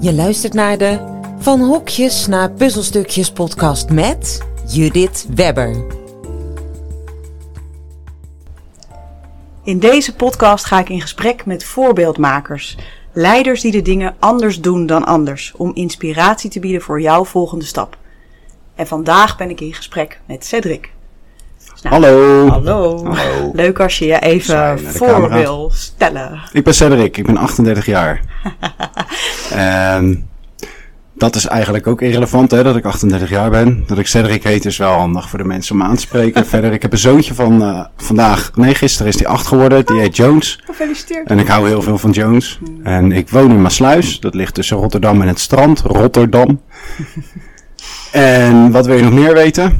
Je luistert naar de Van Hokjes naar Puzzelstukjes podcast met Judith Webber. In deze podcast ga ik in gesprek met voorbeeldmakers, leiders die de dingen anders doen dan anders, om inspiratie te bieden voor jouw volgende stap. En vandaag ben ik in gesprek met Cedric. Nou, Hallo. Hallo. Hallo. Leuk als je je even voor wil stellen. Ik ben Cedric, ik ben 38 jaar. en dat is eigenlijk ook irrelevant, hè, dat ik 38 jaar ben. Dat ik Cedric heet is wel handig voor de mensen om aan te spreken. Verder, ik heb een zoontje van eh, vandaag, nee, gisteren is die 8 geworden. Die heet Jones. Gefeliciteerd. En ik hou heel veel van Jones. En ik woon in Maasluis. Dat ligt tussen Rotterdam en het strand. Rotterdam. en wat wil je nog meer weten?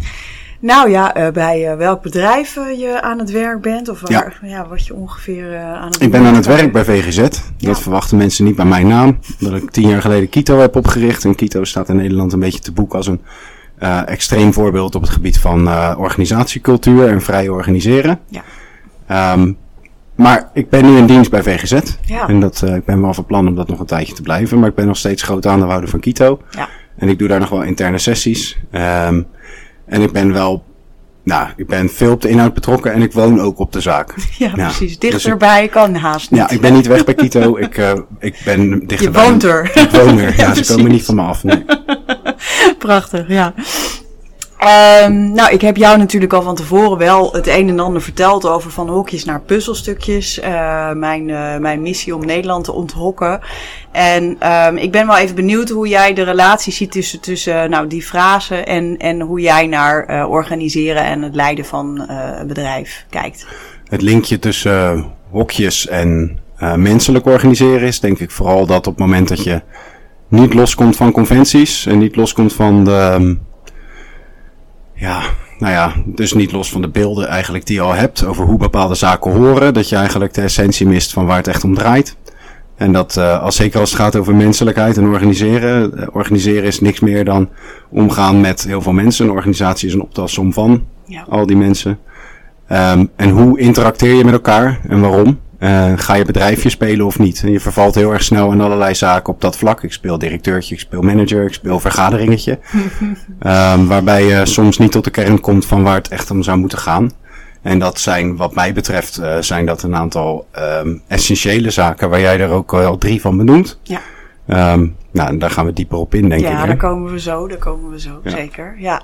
Nou ja, eh, bij eh, welk bedrijf eh, je aan het werk bent of waar, ja. wat je ongeveer aan het Ik ben aan het werk bij VGZ. Dat Ja. verwachten mensen niet bij mijn naam. Dat ik tien jaar geleden Kito heb opgericht. En Kito staat in Nederland een beetje te boek als een extreem voorbeeld op het gebied van organisatiecultuur en vrij organiseren. Ja. Ehm, maar ik ben nu in dienst bij VGZ. Ja. En dat, eh, ik ben wel van plan om dat nog een tijdje te blijven. Maar ik ben nog steeds groot aandeelhouder van Kito. Ja. En ik doe daar nog wel interne sessies. Ehm, en ik ben wel, nou, ik ben veel op de inhoud betrokken en ik woon ook op de zaak. Ja, precies. dus Dichterbij kan haast niet. Ja, ik ben niet weg bij Kito. Ik, eh, ik ben dichter Je woont er. Ik woon er. Ja, Ja, ze komen niet van me af. Nee. Prachtig, ja. Ehm, nou, ik heb jou natuurlijk al van tevoren wel het een en ander verteld over van hokjes naar puzzelstukjes. Eh, mijn, eh, mijn missie om Nederland te onthokken. En ehm, ik ben wel even benieuwd hoe jij de relatie ziet tussen, tussen nou, die frase en, en hoe jij naar eh, organiseren en het leiden van een bedrijf kijkt. Het linkje tussen hokjes en menselijk organiseren is denk ik vooral dat op het moment dat je niet loskomt van conventies en niet loskomt van de, ehm, ja, nou ja, dus niet los van de beelden eigenlijk die je al hebt over hoe bepaalde zaken horen, dat je eigenlijk de essentie mist van waar het echt om draait. En dat, eh, als, zeker als het gaat over menselijkheid en organiseren. eh, organiseren is niks meer dan omgaan met heel veel mensen. Een organisatie is een optelsom van Ja. al die mensen. Ehm, en hoe interacteer je met elkaar en waarom? Eh, ga je bedrijfje spelen of niet? En je vervalt heel erg snel in allerlei zaken op dat vlak. Ik speel directeurtje, ik speel manager, ik speel vergaderingetje. Ehm, waarbij je soms niet tot de kern komt van waar het echt om zou moeten gaan. En dat zijn, wat mij betreft, eh, zijn dat een aantal ehm, essentiële zaken waar jij er ook al drie van benoemt. Ja. Ehm, nou, daar gaan we dieper op in, denk ik. Ja, daar komen we zo, daar komen we zo, Ja. zeker. Ja.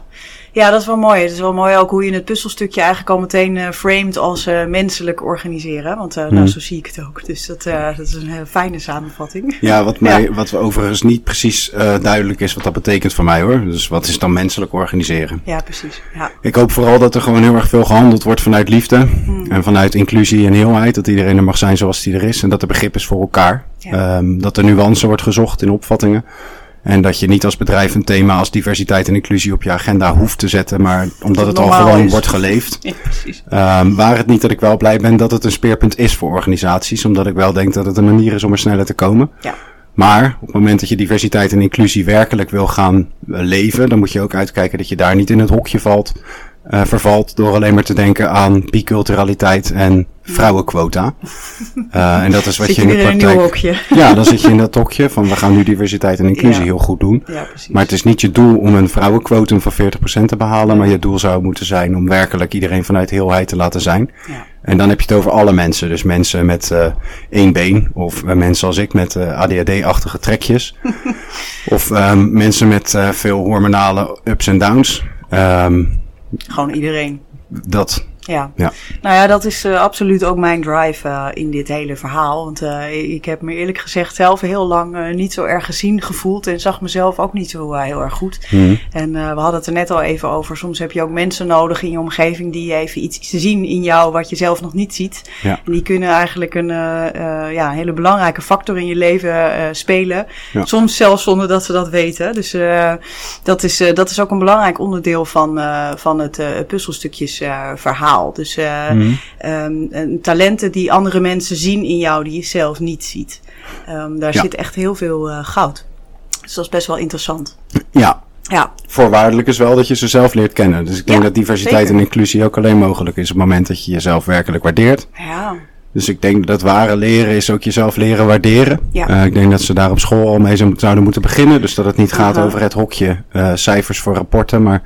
Ja, dat is wel mooi. Het is wel mooi ook hoe je het puzzelstukje eigenlijk al meteen eh framed als eh, menselijk organiseren. Want eh, nou, Mhm. zo zie ik het ook. Dus dat, dat is een hele fijne samenvatting. Ja, wat, mij, wat overigens niet precies duidelijk is wat dat betekent voor mij hoor. Dus wat is dan menselijk organiseren? Ja, precies. Ja. Ik hoop vooral dat er gewoon heel erg veel gehandeld wordt vanuit liefde. En vanuit inclusie en heelheid. Dat iedereen er mag zijn zoals hij er is. En dat er begrip is voor elkaar. Ja. Ehm, dat er nuance wordt gezocht in opvattingen. En dat je niet als bedrijf een thema als diversiteit en inclusie op je agenda hoeft te zetten. Maar omdat het al gewoon is. wordt geleefd. ja. Ehm waar het niet dat ik wel blij ben dat het een speerpunt is voor organisaties. Omdat ik wel denk dat het een manier is om er sneller te komen. Ja. Maar op het moment dat je diversiteit en inclusie werkelijk wil gaan eh, leven, dan moet je ook uitkijken dat je daar niet in het hokje valt, eh, vervalt door alleen maar te denken aan biculturaliteit en vrouwenquota. Eh, en dat is wat Zit je in de een nieuw praktijk. hokje. Ja, dan zit je in dat hokje van we gaan nu diversiteit en inclusie Ja. heel goed doen. Ja. Maar het is niet je doel om een vrouwenquotum van 40% te behalen, maar je doel zou moeten zijn om werkelijk iedereen vanuit heelheid te laten zijn. Ja. En dan heb je het over alle mensen. Dus mensen met eh één been. Of mensen als ik met ADHD-achtige trekjes. of ehm, mensen met veel hormonale ups en downs. Ehm, Gewoon iedereen. dat, Ja. ja. Nou ja, dat is eh, absoluut ook mijn drive eh, in dit hele verhaal. Want eh, ik heb me eerlijk gezegd zelf heel lang niet zo erg gezien, gevoeld en zag mezelf ook niet zo heel erg goed. Mhm. En we hadden het er net al even over. Soms heb je ook mensen nodig in je omgeving die even iets zien in jou wat je zelf nog niet ziet. Ja. En die kunnen eigenlijk een ja, hele belangrijke factor in je leven spelen. Ja. Soms zelfs zonder dat ze dat weten. Dus dat, is, dat is ook een belangrijk onderdeel van, van het puzzelstukjes eh, Dus eh, Mhm. ehm, en talenten die andere mensen zien in jou die je zelf niet ziet. Ehm, daar Ja. zit echt heel veel eh, goud. Dus dat is best wel interessant. ja, Ja, voorwaardelijk is wel dat je ze zelf leert kennen. Dus ik denk Ja, dat diversiteit zeker. en inclusie ook alleen mogelijk is op het moment dat je jezelf werkelijk waardeert. ja, Dus ik denk dat ware leren is ook jezelf leren waarderen. Ja. Eh, ik denk dat ze daar op school al mee zou- zouden moeten beginnen. Dus dat het niet gaat over het hokje eh, cijfers voor rapporten. Maar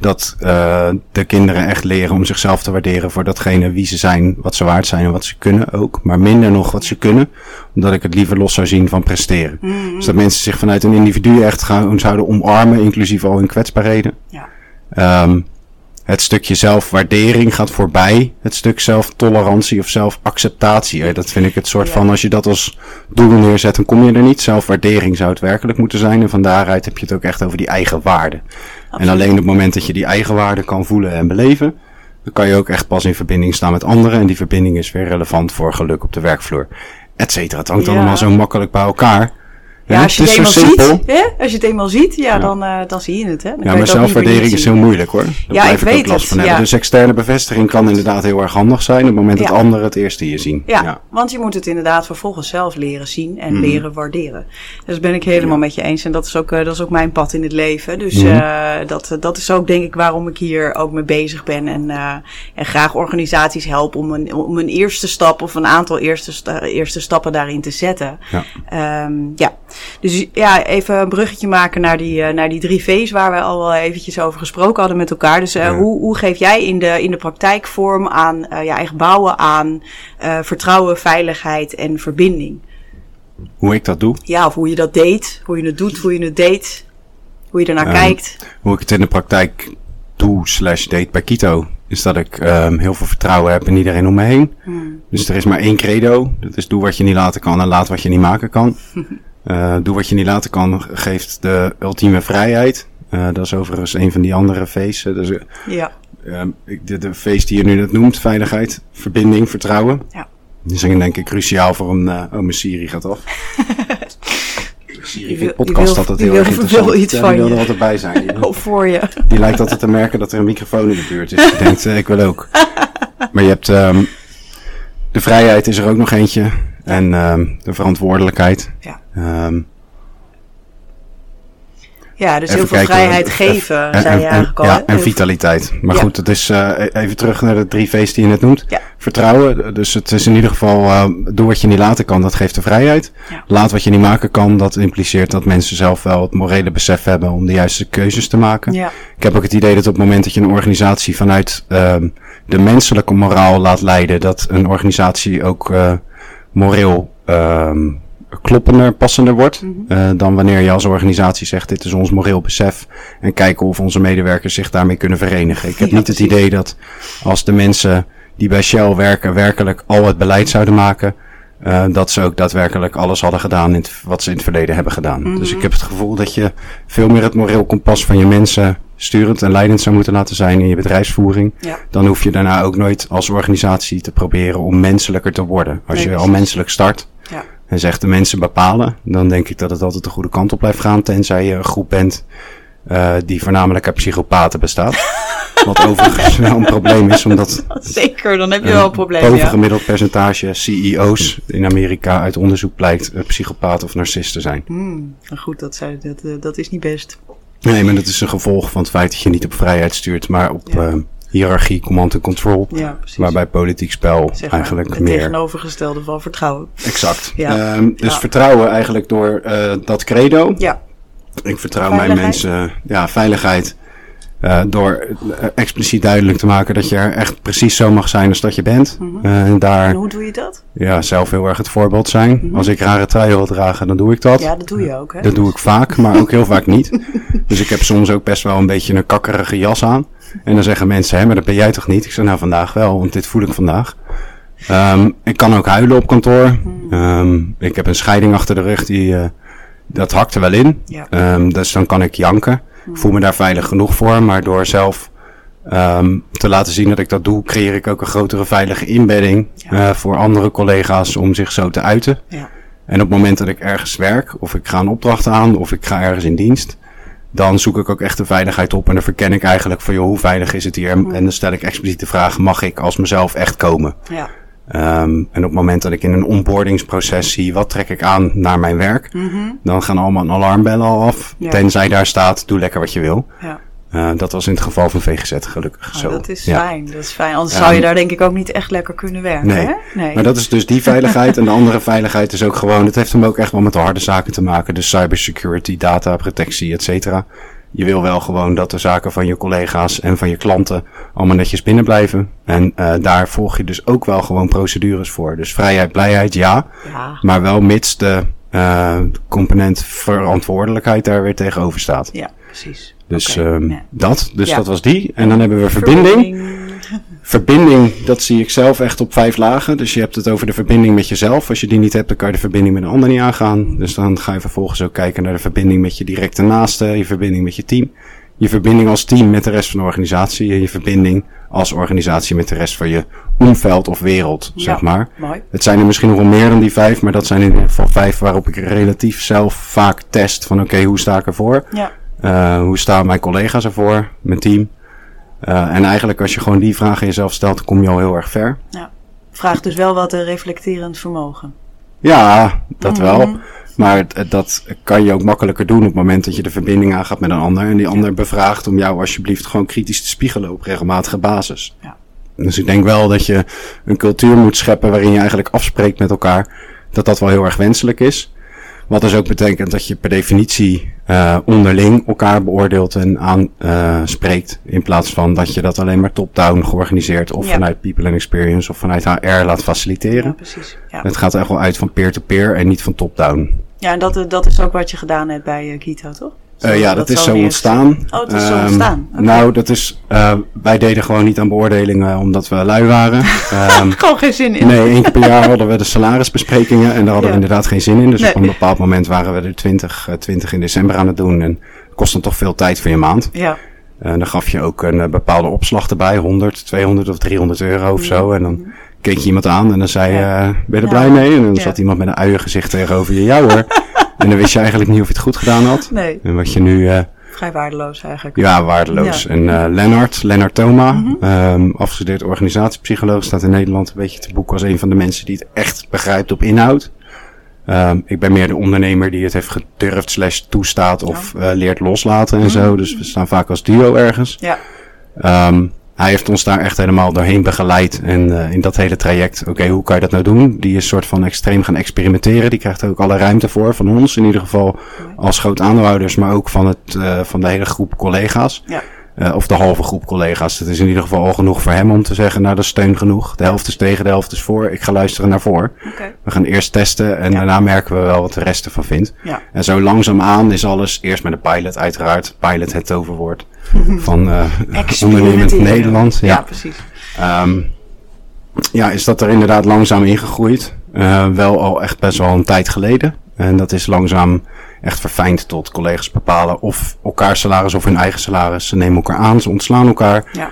dat eh, de kinderen echt leren om zichzelf te waarderen voor datgene wie ze zijn, wat ze waard zijn en wat ze kunnen ook. Maar minder nog wat ze kunnen. Omdat ik het liever los zou zien van presteren. Mhm. Dus dat mensen zich vanuit een individu echt gaan, zouden omarmen, inclusief al hun kwetsbaarheden. Ja. Ehm, het stukje zelfwaardering gaat voorbij het stuk zelftolerantie of zelfacceptatie. Dat vind ik het soort van, als je dat als doel neerzet, dan kom je er niet. Zelfwaardering zou het werkelijk moeten zijn. En van daaruit heb je het ook echt over die eigen waarde. En alleen op het moment dat je die eigen waarde kan voelen en beleven, dan kan je ook echt pas in verbinding staan met anderen. En die verbinding is weer relevant voor geluk op de werkvloer. Et cetera. Het hangt Ja. allemaal zo makkelijk bij elkaar. Ja, als je het, is eenmaal zo simpel. ziet, hè? als je het eenmaal ziet, ja, Ja. Dan, eh, dan zie je het. Hè? Dan je Ja, maar het zelfwaardering is heel moeilijk hoor. Daar Ja, ik weet last het, van hebben. ja. Dus externe bevestiging kan inderdaad heel erg handig zijn op het moment dat anderen het eerst hier zien. Ja, want je moet het inderdaad vervolgens zelf leren zien en Mhm. leren waarderen. Dus ben ik helemaal met je eens. En dat is ook, eh, dat is ook mijn pad in het leven. Dus eh, dat, dat is ook denk ik waarom ik hier ook mee bezig ben. En, en graag organisaties help om een, om een eerste stap of een aantal eerste, sta- eerste stappen daarin te zetten. Ja. Ehm, ja, dus ja, even een bruggetje maken naar die, eh, naar die drie V's waar we al wel eventjes over gesproken hadden met elkaar. Dus eh, Ja. hoe, hoe geef jij in de, in de praktijk vorm aan eh, je eigen bouwen aan vertrouwen, veiligheid en verbinding? Hoe ik dat doe, Ja, of hoe je dat deed, hoe je het doet, hoe je het deed, hoe je ernaar Ehm, kijkt. hoe ik het in de praktijk doe slash deed bij Kito, is dat ik ehm, heel veel vertrouwen heb in iedereen om me heen. Hmm. Dus er is maar één credo. Dat is doe wat je niet laten kan en laat wat je niet maken kan. Eh, doe wat je niet laten kan geeft de ultieme vrijheid. Eh, dat is overigens een van die andere eh, Dus, eh, Ja, Ehm, de, de feest die je nu net noemt, veiligheid, verbinding, vertrouwen. Ja. Die zijn denk ik cruciaal voor een... oh, mijn Siri gaat af. Siri vindt podcast altijd heel erg interessant. wil iets Ja, van die wil je. er altijd bij zijn. Die, oh voor je. die lijkt altijd te merken dat er een microfoon in de buurt is. Die denkt, ik wil ook. Maar je hebt... ehm, de vrijheid is er ook nog eentje. En ehm, de verantwoordelijkheid. Ja. Ehm, Ja, dus heel veel kijken, vrijheid eh, geven, en, zei je en- eigenlijk al. ja, en vitaliteit. Maar Ja. goed, het is eh, even terug naar de drie V's die je net noemt. Ja. Vertrouwen, dus het is in ieder geval, eh, doe wat je niet laten kan, dat geeft de vrijheid. Ja. Laat wat je niet maken kan, dat impliceert dat mensen zelf wel het morele besef hebben om de juiste keuzes te maken. Ja, Ik heb ook het idee dat op het moment dat je een organisatie vanuit ehm, de menselijke moraal laat leiden, dat een organisatie ook eh, moreel ehm, kloppender, passender wordt. Mhm. eh, dan wanneer je als organisatie zegt, dit is ons moreel besef. En kijken of onze medewerkers zich daarmee kunnen verenigen. Ik heb Ja, niet het idee dat als de mensen die bij Shell werken werkelijk al het beleid zouden maken. eh, dat ze ook daadwerkelijk alles hadden gedaan in wat ze in het verleden hebben gedaan. Mhm. Dus ik heb het gevoel dat je veel meer het moreel kompas van je mensen sturend en leidend zou moeten laten zijn in je bedrijfsvoering. ja, Dan hoef je daarna ook nooit als organisatie te proberen om menselijker te worden. Als Nee, je al menselijk start ja. en zegt de mensen bepalen, dan denk ik dat het altijd de goede kant op blijft gaan. Tenzij je een groep bent eh, die voornamelijk uit psychopaten bestaat. Wat overigens wel een probleem is, omdat Zeker, dan heb je wel een probleem. Ja. bovengemiddeld percentage CEO's in Amerika uit onderzoek blijkt psychopaat of narcist te zijn. Hmm, nou goed, dat, dat, eh, dat is niet best. Nee, maar dat is een gevolg van het feit dat je niet op vrijheid stuurt, maar op Ja. eh, hiërarchie, command en control. Ja. Waarbij politiek spel zeg maar, eigenlijk het meer. tegenovergestelde van vertrouwen. Exact. Ja. Ehm, dus vertrouwen eigenlijk door eh, dat credo. Ja, Ik vertrouw mijn mensen, ja, veiligheid. Eh, door eh, expliciet duidelijk te maken dat je er echt precies zo mag zijn als dat je bent. Mhm. Eh, en daar en hoe doe je dat? ja, zelf heel erg het voorbeeld zijn. Mhm. Als ik rare truien wil dragen, dan doe ik dat. Ja, dat doe je ook, hè? Dat doe ik vaak, maar ook heel vaak niet. Dus ik heb soms ook best wel een beetje een kakkerige jas aan. En dan zeggen mensen, hè, maar dat ben jij toch niet? Ik zeg, nou vandaag wel, want dit voel ik vandaag. Ehm, ik kan ook huilen op kantoor. Ehm, ik heb een scheiding achter de rug, die, eh, dat hakt er wel in. Ja. Ehm, dus dan kan ik janken. Ik voel me daar veilig genoeg voor, maar door zelf ehm, te laten zien dat ik dat doe, creëer ik ook een grotere veilige inbedding Ja. eh, voor andere collega's om zich zo te uiten. Ja. En op het moment dat ik ergens werk, of ik ga een opdracht aan, of ik ga ergens in dienst, dan zoek ik ook echt de veiligheid op en dan verken ik eigenlijk van, joh, hoe veilig is het hier? En dan stel ik expliciet de vraag, mag ik als mezelf echt komen? Ja. Ehm, en op het moment dat ik in een onboardingsproces zie, wat trek ik aan naar mijn werk, Mhm. dan gaan allemaal alarmbellen al af. Ja. Tenzij daar staat, doe lekker wat je wil. Ja. Uh, dat was in het geval van VGZ gelukkig oh, zo. Dat is Ja. fijn, dat is fijn. Anders zou je daar denk ik ook niet echt lekker kunnen werken, Nee. hè? Nee. Maar dat is dus die veiligheid. en de andere veiligheid is ook gewoon, het heeft hem ook echt wel met de harde zaken te maken. Dus cybersecurity, dataprotectie, et cetera. Je wil wel gewoon dat de zaken van je collega's en van je klanten allemaal netjes binnen blijven. En uh, daar volg je dus ook wel gewoon procedures voor. Dus vrijheid, blijheid, ja. Ja, Maar wel mits de uh, component verantwoordelijkheid daar weer tegenover staat. ja, precies. Dus um, ja. dat. Dus Ja. dat was die. En dan hebben we verbinding. Verbinding, dat zie ik zelf echt op vijf lagen. Dus je hebt het over de verbinding met jezelf. Als je die niet hebt, dan kan je de verbinding met een ander niet aangaan. Dus dan ga je vervolgens ook kijken naar de verbinding met je directe naaste, je verbinding met je team. Je verbinding als team met de rest van de organisatie. En je verbinding als organisatie met de rest van je omveld of wereld, Ja. zeg maar. Mooi. Het zijn er misschien nog wel meer dan die vijf, maar dat zijn in ieder geval vijf waarop ik relatief zelf vaak test van oké, hoe sta ik ervoor? Ja, Uh, hoe staan mijn collega's ervoor, mijn team? Uh, en eigenlijk als je gewoon die vragen jezelf stelt, dan kom je al heel erg ver. vraagt dus wel wat een reflecterend vermogen. Ja, dat Mhm. wel. Maar het- het- dat kan je ook makkelijker doen op het moment dat je de verbinding aangaat met een ander. En die ander bevraagt om jou alsjeblieft gewoon kritisch te spiegelen op regelmatige basis. Ja. Dus ik denk wel dat je een cultuur moet scheppen waarin je eigenlijk afspreekt met elkaar. Dat dat wel heel erg wenselijk is. Wat dus ook betekent dat je per definitie uh, onderling elkaar beoordeelt en aanspreekt. in plaats van dat je dat alleen maar top-down georganiseerd of Ja. vanuit People and Experience of vanuit HR laat faciliteren. Ja, precies. Ja, Het gaat echt wel uit van peer-to-peer en niet van top-down. ja en dat, dat is ook wat je gedaan hebt bij Gito, toch? Uh, ja, dat, is zo neer- ontstaan. Oh, het is zo Ehm, ontstaan. Oké. Nou, dat is, uh, wij deden gewoon niet aan beoordelingen omdat we lui waren. Ehm, Gewoon geen zin in. nee, één keer per jaar hadden we de salarisbesprekingen en daar hadden Ja. we inderdaad geen zin in. Dus Nee. op een bepaald moment waren we er 20, eh, 20 in december aan het doen en het kost dan toch veel tijd voor je maand. Ja, En dan gaf je ook een eh, bepaalde opslag erbij, 100, 200 of 300 euro of zo. En dan keek je iemand aan en dan zei je, eh, ben je er Ja. blij mee? En dan Ja. zat iemand met een uiengezicht tegenover je, ja hoor. en dan wist je eigenlijk niet of je het goed gedaan had. nee, En wat je nu, eh, vrij waardeloos eigenlijk. ja, waardeloos. Ja. En eh Lennart, Lennart Thoma, Mhm. ehm, afgestudeerd organisatiepsycholoog, staat in Nederland een beetje te boek als een van de mensen die het echt begrijpt op inhoud. Ehm, ik ben meer de ondernemer die het heeft gedurfd slash toestaat of eh, leert loslaten en zo. Dus we staan vaak als duo ergens. Ja, Ehm, hij heeft ons daar echt helemaal doorheen begeleid. En eh, in dat hele traject, oké, hoe kan je dat nou doen? Die is soort van extreem gaan experimenteren. Die krijgt er ook alle ruimte voor, van ons in ieder geval als groot aandeelhouders, maar ook van, het, eh, van de hele groep collega's. ja, Eh, of de halve groep collega's. Het is in ieder geval al genoeg voor hem om te zeggen, nou dat is steun genoeg. De helft is tegen, de helft is voor. Ik ga luisteren naar voor. oké. We gaan eerst testen en Ja. daarna merken we wel wat de rest ervan vindt. Ja, En zo langzaamaan is alles, eerst met een pilot uiteraard. Pilot het toverwoord van eh ondernemend. Nederland. ja, Ja. precies. Ehm, ja, is dat er inderdaad langzaam ingegroeid. Eh, wel al echt best wel een tijd geleden. En dat is langzaam echt verfijnd tot collega's bepalen of elkaar salaris of hun eigen salaris. Ze nemen elkaar aan, ze ontslaan elkaar. Ja,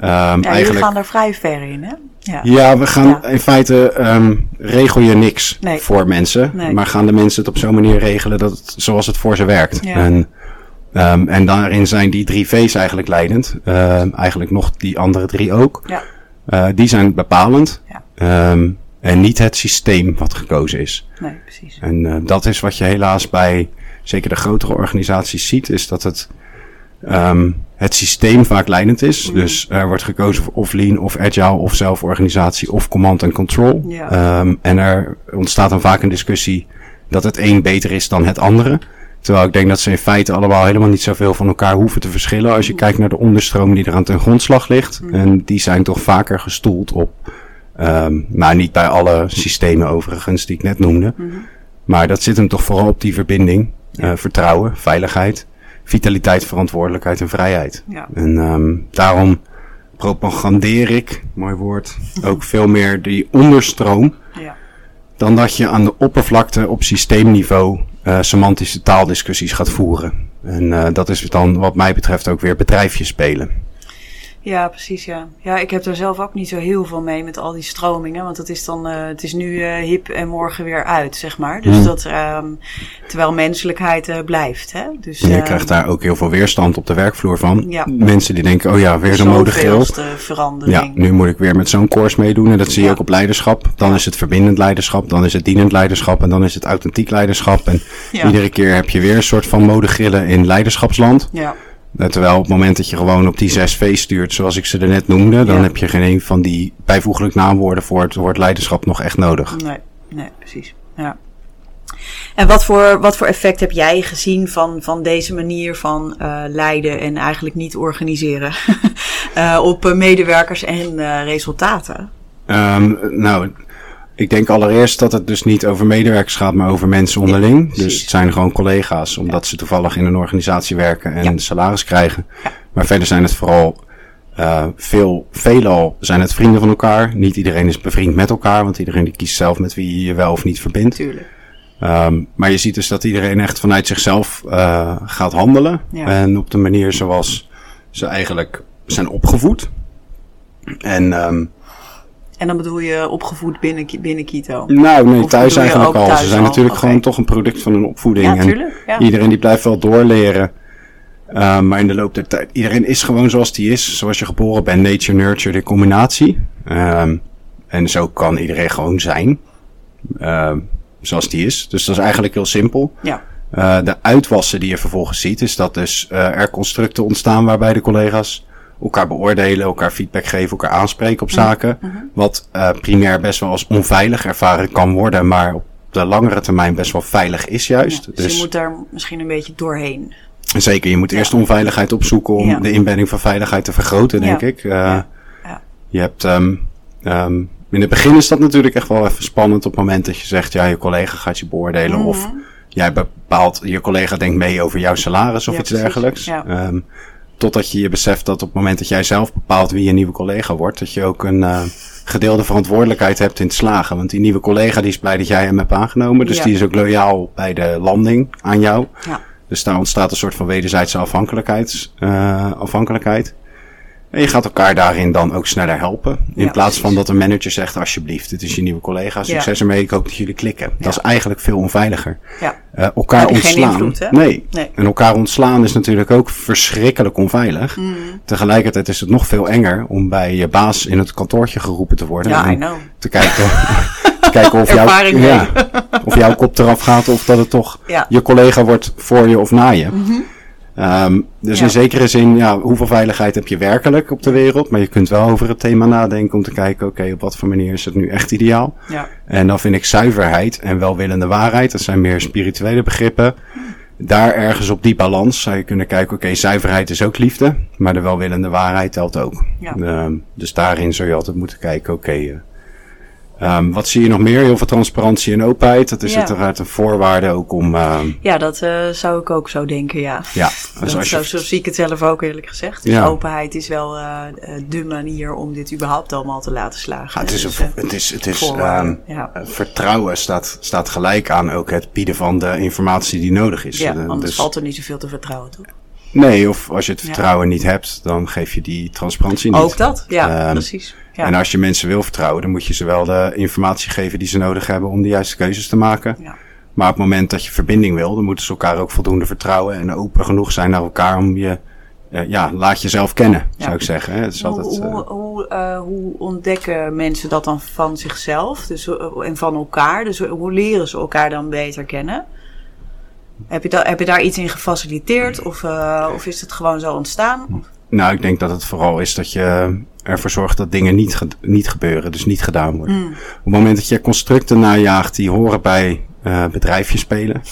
Ehm, ja eigenlijk, gaan er vrij ver in, hè? Ja, ja, we gaan Ja. in feite ehm, regel je niks Nee. voor mensen. Nee. Maar gaan de mensen het op zo'n manier regelen dat het zoals het voor ze werkt. Ja. En, ehm, en daarin zijn die drie V's eigenlijk leidend. Ehm, eigenlijk nog die andere drie ook. ja, Eh, die zijn bepalend. Ja. Ehm, en niet het systeem wat gekozen is. nee, precies. En eh, dat is wat je helaas bij zeker de grotere organisaties ziet, is dat het, het systeem vaak leidend is. Mm. Dus er wordt gekozen voor of lean, of agile, of zelforganisatie, of command and control. Ja. En er ontstaat dan vaak een discussie dat het een beter is dan het andere. Terwijl ik denk dat ze in feite allemaal helemaal niet zoveel van elkaar hoeven te verschillen. Als je kijkt naar de onderstroom die er aan ten grondslag ligt. En die zijn toch vaker gestoeld op, ehm nou niet bij alle systemen overigens die ik net noemde. Maar dat zit hem toch vooral op die verbinding. eh, vertrouwen, veiligheid, vitaliteit, verantwoordelijkheid en vrijheid. Ja. En ehm, daarom propagandeer ik, mooi woord, ook veel meer die onderstroom. Ja, Dan dat je aan de oppervlakte op systeemniveau semantische taaldiscussies gaat voeren. En eh, dat is dan wat mij betreft ook weer bedrijfjes spelen. Ja, precies, ja. Ja, ik heb er zelf ook niet zo heel veel mee met al die stromingen. Want het is dan, eh, het is nu eh, hip en morgen weer uit, zeg maar. Dus Hmm. dat, ehm, terwijl menselijkheid eh, blijft, hè. Dus, je ehm, krijgt daar ook heel veel weerstand op de werkvloer van. Ja. Mensen die denken, oh ja, weer zo'n modegeel. verandering. Ja, nu moet ik weer met zo'n course meedoen. En dat zie je Ja. ook op leiderschap. Dan is het verbindend leiderschap. Dan is het dienend leiderschap. En dan is het authentiek leiderschap. En Ja. iedere keer heb je weer een soort van modegrillen in leiderschapsland. Ja, terwijl op het moment dat je gewoon op die 6V stuurt, zoals ik ze er net noemde, dan Ja. heb je geen een van die bijvoeglijk naamwoorden voor het woord leiderschap nog echt nodig. Nee, nee, precies. Ja. En wat voor, wat voor effect heb jij gezien van, van deze manier van eh, leiden en eigenlijk niet organiseren eh, op eh, medewerkers en eh, resultaten? Ehm, nou, ik denk allereerst dat het dus niet over medewerkers gaat, maar over mensen onderling. dus het zijn gewoon collega's, omdat ze toevallig in een organisatie werken en Ja. salaris krijgen. Maar verder zijn het vooral eh, veel, veelal zijn het vrienden van elkaar. Niet iedereen is bevriend met elkaar, want iedereen die kiest zelf met wie je je wel of niet verbindt. Tuurlijk. Ehm, maar je ziet dus dat iedereen echt vanuit zichzelf eh, gaat handelen. En op de manier zoals ze eigenlijk zijn opgevoed. En ehm, En dan bedoel je opgevoed binnen, binnen Kito? nou, nee, Of thuis eigenlijk al. Ze zijn al? natuurlijk gewoon toch een product van hun opvoeding. Ja, tuurlijk. Ja. iedereen die blijft wel doorleren. Uh, maar in de loop der tijd, iedereen is gewoon zoals die is. Zoals je geboren bent, nature, nurture, de combinatie. Um, en zo kan iedereen gewoon zijn. Uh, zoals die is. Dus dat is eigenlijk heel simpel. Ja. Uh, de uitwassen die je vervolgens ziet, is dat dus uh, er constructen ontstaan waarbij de collega's elkaar beoordelen, elkaar feedback geven, elkaar aanspreken op zaken. Mm -hmm. Wat uh, primair best wel als onveilig ervaren kan worden, maar op de langere termijn best wel veilig is juist. Ja, dus, dus je moet daar misschien een beetje doorheen. Zeker, je moet ja. eerst onveiligheid opzoeken om ja. de inbedding van veiligheid te vergroten, denk ja. ik. Uh, je hebt, um, um, in het begin is dat natuurlijk echt wel even spannend op het moment dat je zegt, ja, je collega gaat je beoordelen Mhm. mm -hmm. of jij bepaalt, je collega denkt mee over jouw salaris of iets precies. dergelijks. Ja. Um, totdat je je beseft dat op het moment dat jij zelf bepaalt wie je nieuwe collega wordt, dat je ook een uh, gedeelde verantwoordelijkheid hebt in het slagen. Want die nieuwe collega die is blij dat jij hem hebt aangenomen, dus Ja. die is ook loyaal bij de landing aan jou. Ja. Dus daar ontstaat een soort van wederzijdse afhankelijkheids, uh, afhankelijkheid. En je gaat elkaar daarin dan ook sneller helpen. In Ja, plaats precies. van dat een manager zegt, alsjeblieft, dit is je nieuwe collega, succes ermee, ik hoop dat jullie klikken. Dat is eigenlijk veel onveiliger. Ja. Uh, elkaar ontslaan. invloed, nee. Nee. En elkaar ontslaan is natuurlijk ook verschrikkelijk onveilig. Mm. Tegelijkertijd is het nog veel enger om bij je baas in het kantoortje geroepen te worden. Ja, en I know. Te kijken, of, jouw, ja, of jouw kop eraf gaat of dat het toch Ja. je collega wordt voor je of na je. Um, dus Ja. in zekere zin, ja, hoeveel veiligheid heb je werkelijk op de wereld? Maar je kunt wel over het thema nadenken om te kijken, oké, op wat voor manier is het nu echt ideaal? Ja. En dan vind ik zuiverheid en welwillende waarheid, dat zijn meer spirituele begrippen. Daar ergens op die balans zou je kunnen kijken, oké, zuiverheid is ook liefde, maar de welwillende waarheid telt ook. Ja. Um, dus daarin zou je altijd moeten kijken, oké, uh, Um, wat zie je nog meer? Heel veel transparantie en openheid. Dat is Ja. uiteraard een voorwaarde ook om. Uh, Ja, dat uh, zou ik ook zo denken, ja. ja, dus als zo, je, zo zie ik het zelf ook eerlijk gezegd. Dus Ja. openheid is wel uh, de manier om dit überhaupt allemaal te laten slagen. Ja, het is, Dus, een, eh, het is, het is ja. vertrouwen staat, staat gelijk aan ook het bieden van de informatie die nodig is. ja, anders dus- valt er niet zoveel te vertrouwen, toch? Nee, of als je het vertrouwen niet hebt, dan geef je die transparantie niet. Ook dat, ja, Ehm, precies. Ja. En als je mensen wil vertrouwen, dan moet je ze wel de informatie geven die ze nodig hebben om de juiste keuzes te maken. Ja. Maar op het moment dat je verbinding wil, dan moeten ze elkaar ook voldoende vertrouwen en open genoeg zijn naar elkaar om je, eh, ja, laat jezelf kennen, Ja. zou ik zeggen. Hè? Het is hoe, altijd, eh, hoe, hoe, uh, hoe ontdekken mensen dat dan van zichzelf dus, en van elkaar? Dus hoe leren ze elkaar dan beter kennen? Heb je, da heb je daar iets in gefaciliteerd of, of is het gewoon zo ontstaan? Nou, ik denk dat het vooral is dat je ervoor zorgt dat dingen niet, ge niet gebeuren, dus niet gedaan worden. Mm. Op het moment dat je constructen najaagt die horen bij uh, bedrijfjes spelen.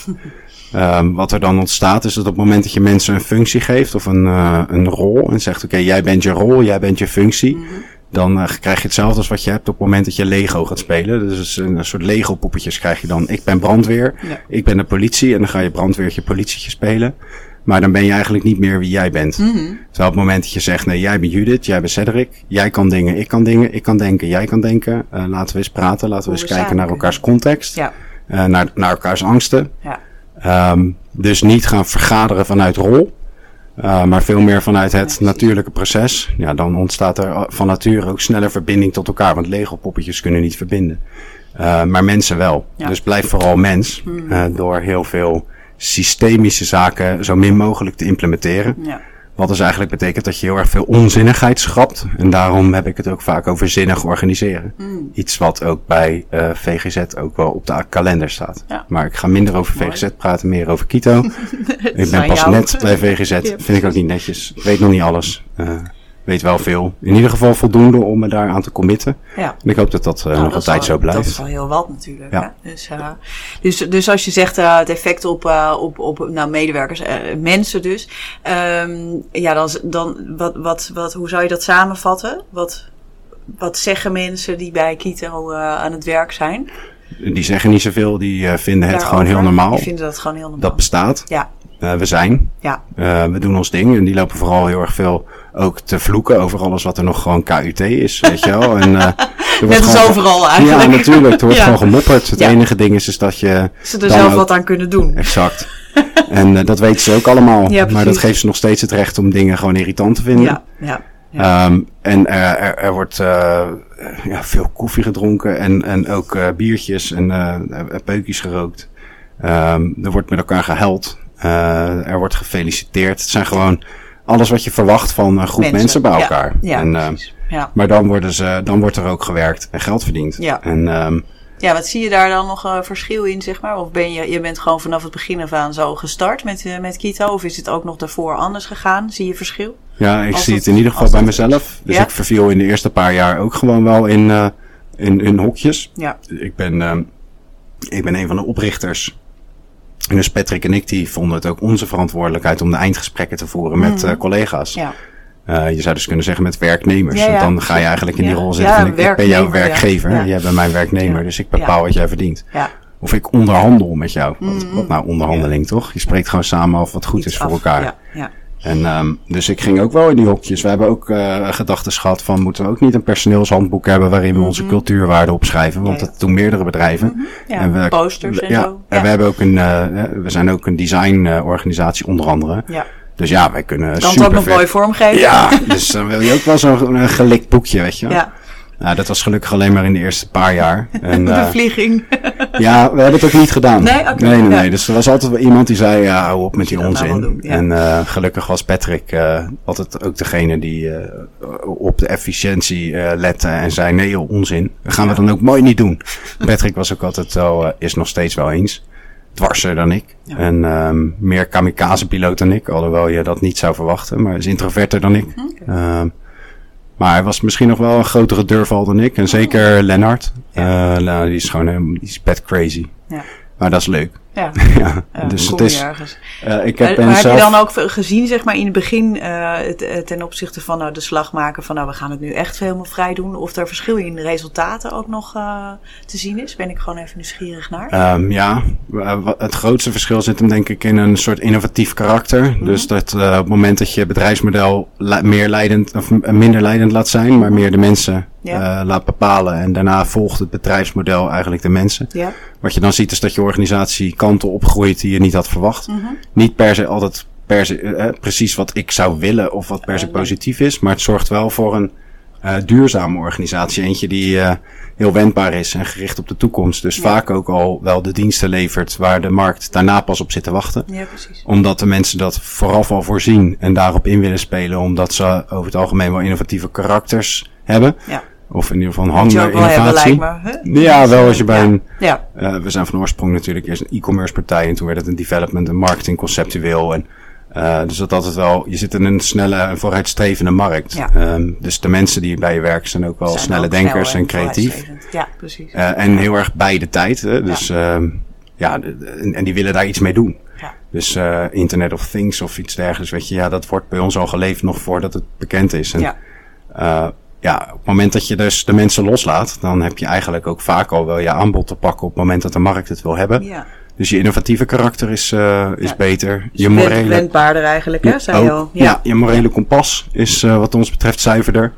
um, wat er dan ontstaat is dat op het moment dat je mensen een functie geeft of een, uh, een rol en zegt oké, okay, jij bent je rol, jij bent je functie. Mm -hmm. Dan uh, krijg je hetzelfde als wat je hebt op het moment dat je Lego gaat spelen. Dus een, een soort Lego poppetjes krijg je dan. Ik ben brandweer, ja. ik ben de politie en dan ga je brandweertje politietje spelen. Maar dan ben je eigenlijk niet meer wie jij bent. Mm -hmm. Terwijl op het moment dat je zegt, nee, jij bent Judith, jij bent Cedric, jij kan dingen, ik kan dingen, ik kan denken, jij kan denken. Uh, laten we eens praten, laten we eens kijken naar elkaars context, ja. uh, naar, naar elkaars angsten. Ja. Um, dus niet gaan vergaderen vanuit rol, uh, maar veel meer vanuit het Ja, natuurlijke proces. Ja, dan ontstaat er van nature ook sneller verbinding tot elkaar, want Lego-poppetjes kunnen niet verbinden. Maar mensen wel. Dus blijf vooral mens Mm. uh, door heel veel systemische zaken zo min mogelijk te implementeren. Ja. Wat dus eigenlijk betekent dat je heel erg veel onzinnigheid schrapt. En daarom heb ik het ook vaak over zinnig organiseren. Hmm. Iets wat ook bij eh, VGZ ook wel op de kalender staat. Ja. Maar ik ga minder over Mooi. VGZ praten, meer over Kito. ik ben pas jou. net bij VGZ. Vind ik ook niet netjes. Ik weet nog niet alles. Eh, weet wel veel. In ieder geval voldoende om me daar aan te committen. Ja. En ik hoop dat dat eh, Nou, nog dat een is tijd al- zo blijft. Dat is al heel wat natuurlijk. Ja. Hè? Dus, eh, dus, dus als je zegt eh, het effect op, eh, op, op nou, medewerkers, eh, mensen dus. ehm, ja, dan, dan wat, wat, wat, hoe zou je dat samenvatten? Wat, wat zeggen mensen die bij Kito eh, aan het werk zijn? Die zeggen niet zoveel, die eh, vinden het gewoon heel normaal. Die vinden dat gewoon heel normaal. Dat bestaat. ja, Eh, we zijn. ja, Eh, we doen ons ding. En die lopen vooral heel erg veel ook te vloeken over alles wat er nog gewoon KUT is. Weet je wel. En, wordt net als gewoon- overal eigenlijk. Ja, natuurlijk. Er wordt Ja. gewoon gemopperd. Het Ja. enige ding is, is dat je... Ze er zelf ook- wat aan kunnen doen. Exact. en dat weten ze ook allemaal. Ja, maar dat geeft ze nog steeds het recht om dingen gewoon irritant te vinden. Ja, ja. ja. Ehm, en er, er, er wordt ja, veel koffie gedronken en, en ook biertjes en peukjes gerookt. Ehm, er wordt met elkaar gehuild. Eh, er wordt gefeliciteerd. Het zijn gewoon alles wat je verwacht van een groep mensen, bij Ja, elkaar. Ja, en, eh, ja. maar dan, worden ze, dan wordt er ook gewerkt en geld verdiend. Ja. En ehm, Ja, wat zie je daar dan nog een verschil in, zeg maar? Of ben je, je bent gewoon vanaf het begin af aan zo gestart met, eh, met Kito? Of is het ook nog daarvoor anders gegaan? Zie je verschil? ja, ik Als zie het- het in ieder geval bij mezelf. Dus Ja. ik verviel in de eerste paar jaar ook gewoon wel in, eh, in, in hokjes. Ja. Ik ben, ehm, ik ben een van de oprichters. En dus Patrick en ik die vonden het ook onze verantwoordelijkheid om de eindgesprekken te voeren met eh, collega's. Ja. Eh, je zou dus kunnen zeggen met werknemers. Ja, ja, Want dan ga je eigenlijk in die rol zitten van ik, ik ben jouw werkgever, jij bent mijn werknemer, dus ik bepaal wat jij verdient. Ja. Of ik onderhandel met jou. Wat, wat nou onderhandeling, toch? Je spreekt gewoon samen af wat goed Iets is voor af. elkaar. Ja. En ehm, dus ik ging ook wel in die hokjes. We hebben ook eh gedachten gehad van moeten we ook niet een personeelshandboek hebben waarin we onze cultuurwaarden opschrijven, want Mhm. Ja, ja. dat doen meerdere bedrijven. Ja, En we- posters en ja, zo. En we hebben ook een, eh, we zijn ook een designorganisatie onder andere. Ja. Dus ja, wij kunnen Kan het ook nog mooi vormgeven? Ja, dus dan wil je ook wel zo'n een gelikt boekje, weet je. Ja. Nou, dat was gelukkig alleen maar in de eerste paar jaar. En, eh, Bevlieging. ja, we hebben het ook niet gedaan. Nee? Oké, nee, nee, ja. nee. Dus er was altijd wel iemand die zei, ja, hou op met die nou onzin. wel doen, ja. En eh, gelukkig was Patrick eh, altijd ook degene die op de efficiëntie lette en zei, nee joh, onzin. Dat gaan we dan ook mooi niet doen. Patrick was ook altijd wel, is nog steeds wel eens. Dwarser dan ik. Ja. En ehm, meer kamikaze-piloot dan ik. Alhoewel je dat niet zou verwachten. Maar is introverter dan ik. Hm, Ehm, maar hij was misschien nog wel een grotere durval dan ik. En zeker Lennart. Ja. Eh, nou, die is gewoon helemaal, die is bad crazy. Ja. Maar dat is leuk. Ja. ja, Ja, dus het is. ergens. eh, ik Maar, heb maar heb je dan ook gezien, zeg maar, in het begin, eh, het- eh, ten opzichte van nou, de slag maken van, nou, we gaan het nu echt helemaal vrij doen, of er verschil in de resultaten ook nog te zien is? Ben ik gewoon even nieuwsgierig naar. Ehm, ja, het grootste verschil zit hem denk ik in een soort innovatief karakter. Mhm. Dus dat op het moment dat je bedrijfsmodel meer leidend of minder leidend laat zijn, maar meer de mensen Ja. laat bepalen. En daarna volgt het bedrijfsmodel eigenlijk de mensen. ja. Wat je dan ziet is dat je organisatie kanten opgroeit die je niet had verwacht. Mhm. Niet per se altijd per se, eh, eh, precies wat ik zou willen of wat per se positief is. Maar het zorgt wel voor een eh, duurzame organisatie. Eentje die eh, heel wendbaar is en gericht op de toekomst. Dus Ja. vaak ook al wel de diensten levert waar de markt daarna pas op zit te wachten. ja, precies. Omdat de mensen dat vooraf al voorzien en daarop in willen spelen. Omdat ze over het algemeen wel innovatieve karakters hebben. Ja. Of in ieder geval een Moet hang je naar ook wel hebben, innovatie. me. hè? Ja, wel eh, als je bij ja. een Ja, eh, we zijn van oorsprong natuurlijk eerst een e-commerce partij en toen werd het een development en marketing conceptueel. En, eh, dus dat altijd wel, je zit in een snelle en vooruitstrevende markt. Ja. Ehm, dus de mensen die bij je werken zijn ook wel zijn snelle ook denkers en creatief. Ja, precies. En heel erg bij de tijd. Hè? Dus ehm, ja, de- en, en die willen daar iets mee doen. Ja. Dus Internet of Things of iets dergelijks, weet je, ja, dat wordt bij ons al geleefd nog voordat het bekend is. En, Ja. Ja, op het moment dat je dus de mensen loslaat, dan heb je eigenlijk ook vaak al wel je aanbod te pakken op het moment dat de markt het wil hebben. ja. Dus je innovatieve karakter is, eh, is Ja. beter. Dus Je morele, wendbaarder eigenlijk, hè? Zei je al. ja. je morele kompas is eh, wat ons betreft zuiverder.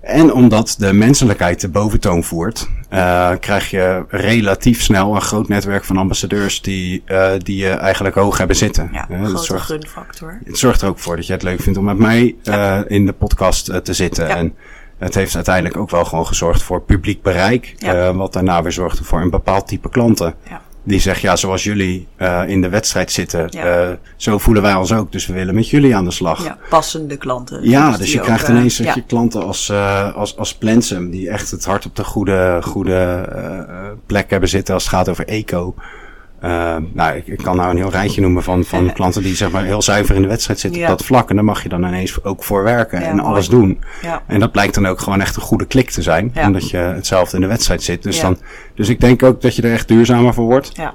En omdat de menselijkheid de boventoon voert, eh, krijg je relatief snel een groot netwerk van ambassadeurs die, eh, die je eigenlijk hoog hebben zitten. Ja, een grote zorgt, gunfactor. het zorgt er ook voor dat je het leuk vindt om met mij eh, in de podcast te zitten. Ja. En het heeft uiteindelijk ook wel gewoon gezorgd voor publiek bereik. Ja. eh, wat daarna weer zorgde voor een bepaald type klanten. Ja. die zegt, ja, zoals jullie uh, in de wedstrijd zitten, Ja. uh, zo voelen wij ons ook. Dus we willen met jullie aan de slag. Ja, passende klanten. Ja, Dus dus je krijgt eh, ineens dat je klanten als, als, als Plensum, die echt het hart op de goede, goede plek hebben zitten als het gaat over eco. Uh, nou, ik, ik kan nou een heel rijtje noemen van, van klanten die zeg maar heel zuiver in de wedstrijd zitten Ja. op dat vlak. En daar mag je dan ineens ook voor werken Ja, en mooi. alles doen. Ja. En dat blijkt dan ook gewoon echt een goede klik te zijn. Ja. Omdat je hetzelfde in de wedstrijd zit. Dus, dan, dus ik denk ook dat je er echt duurzamer voor wordt. Ja.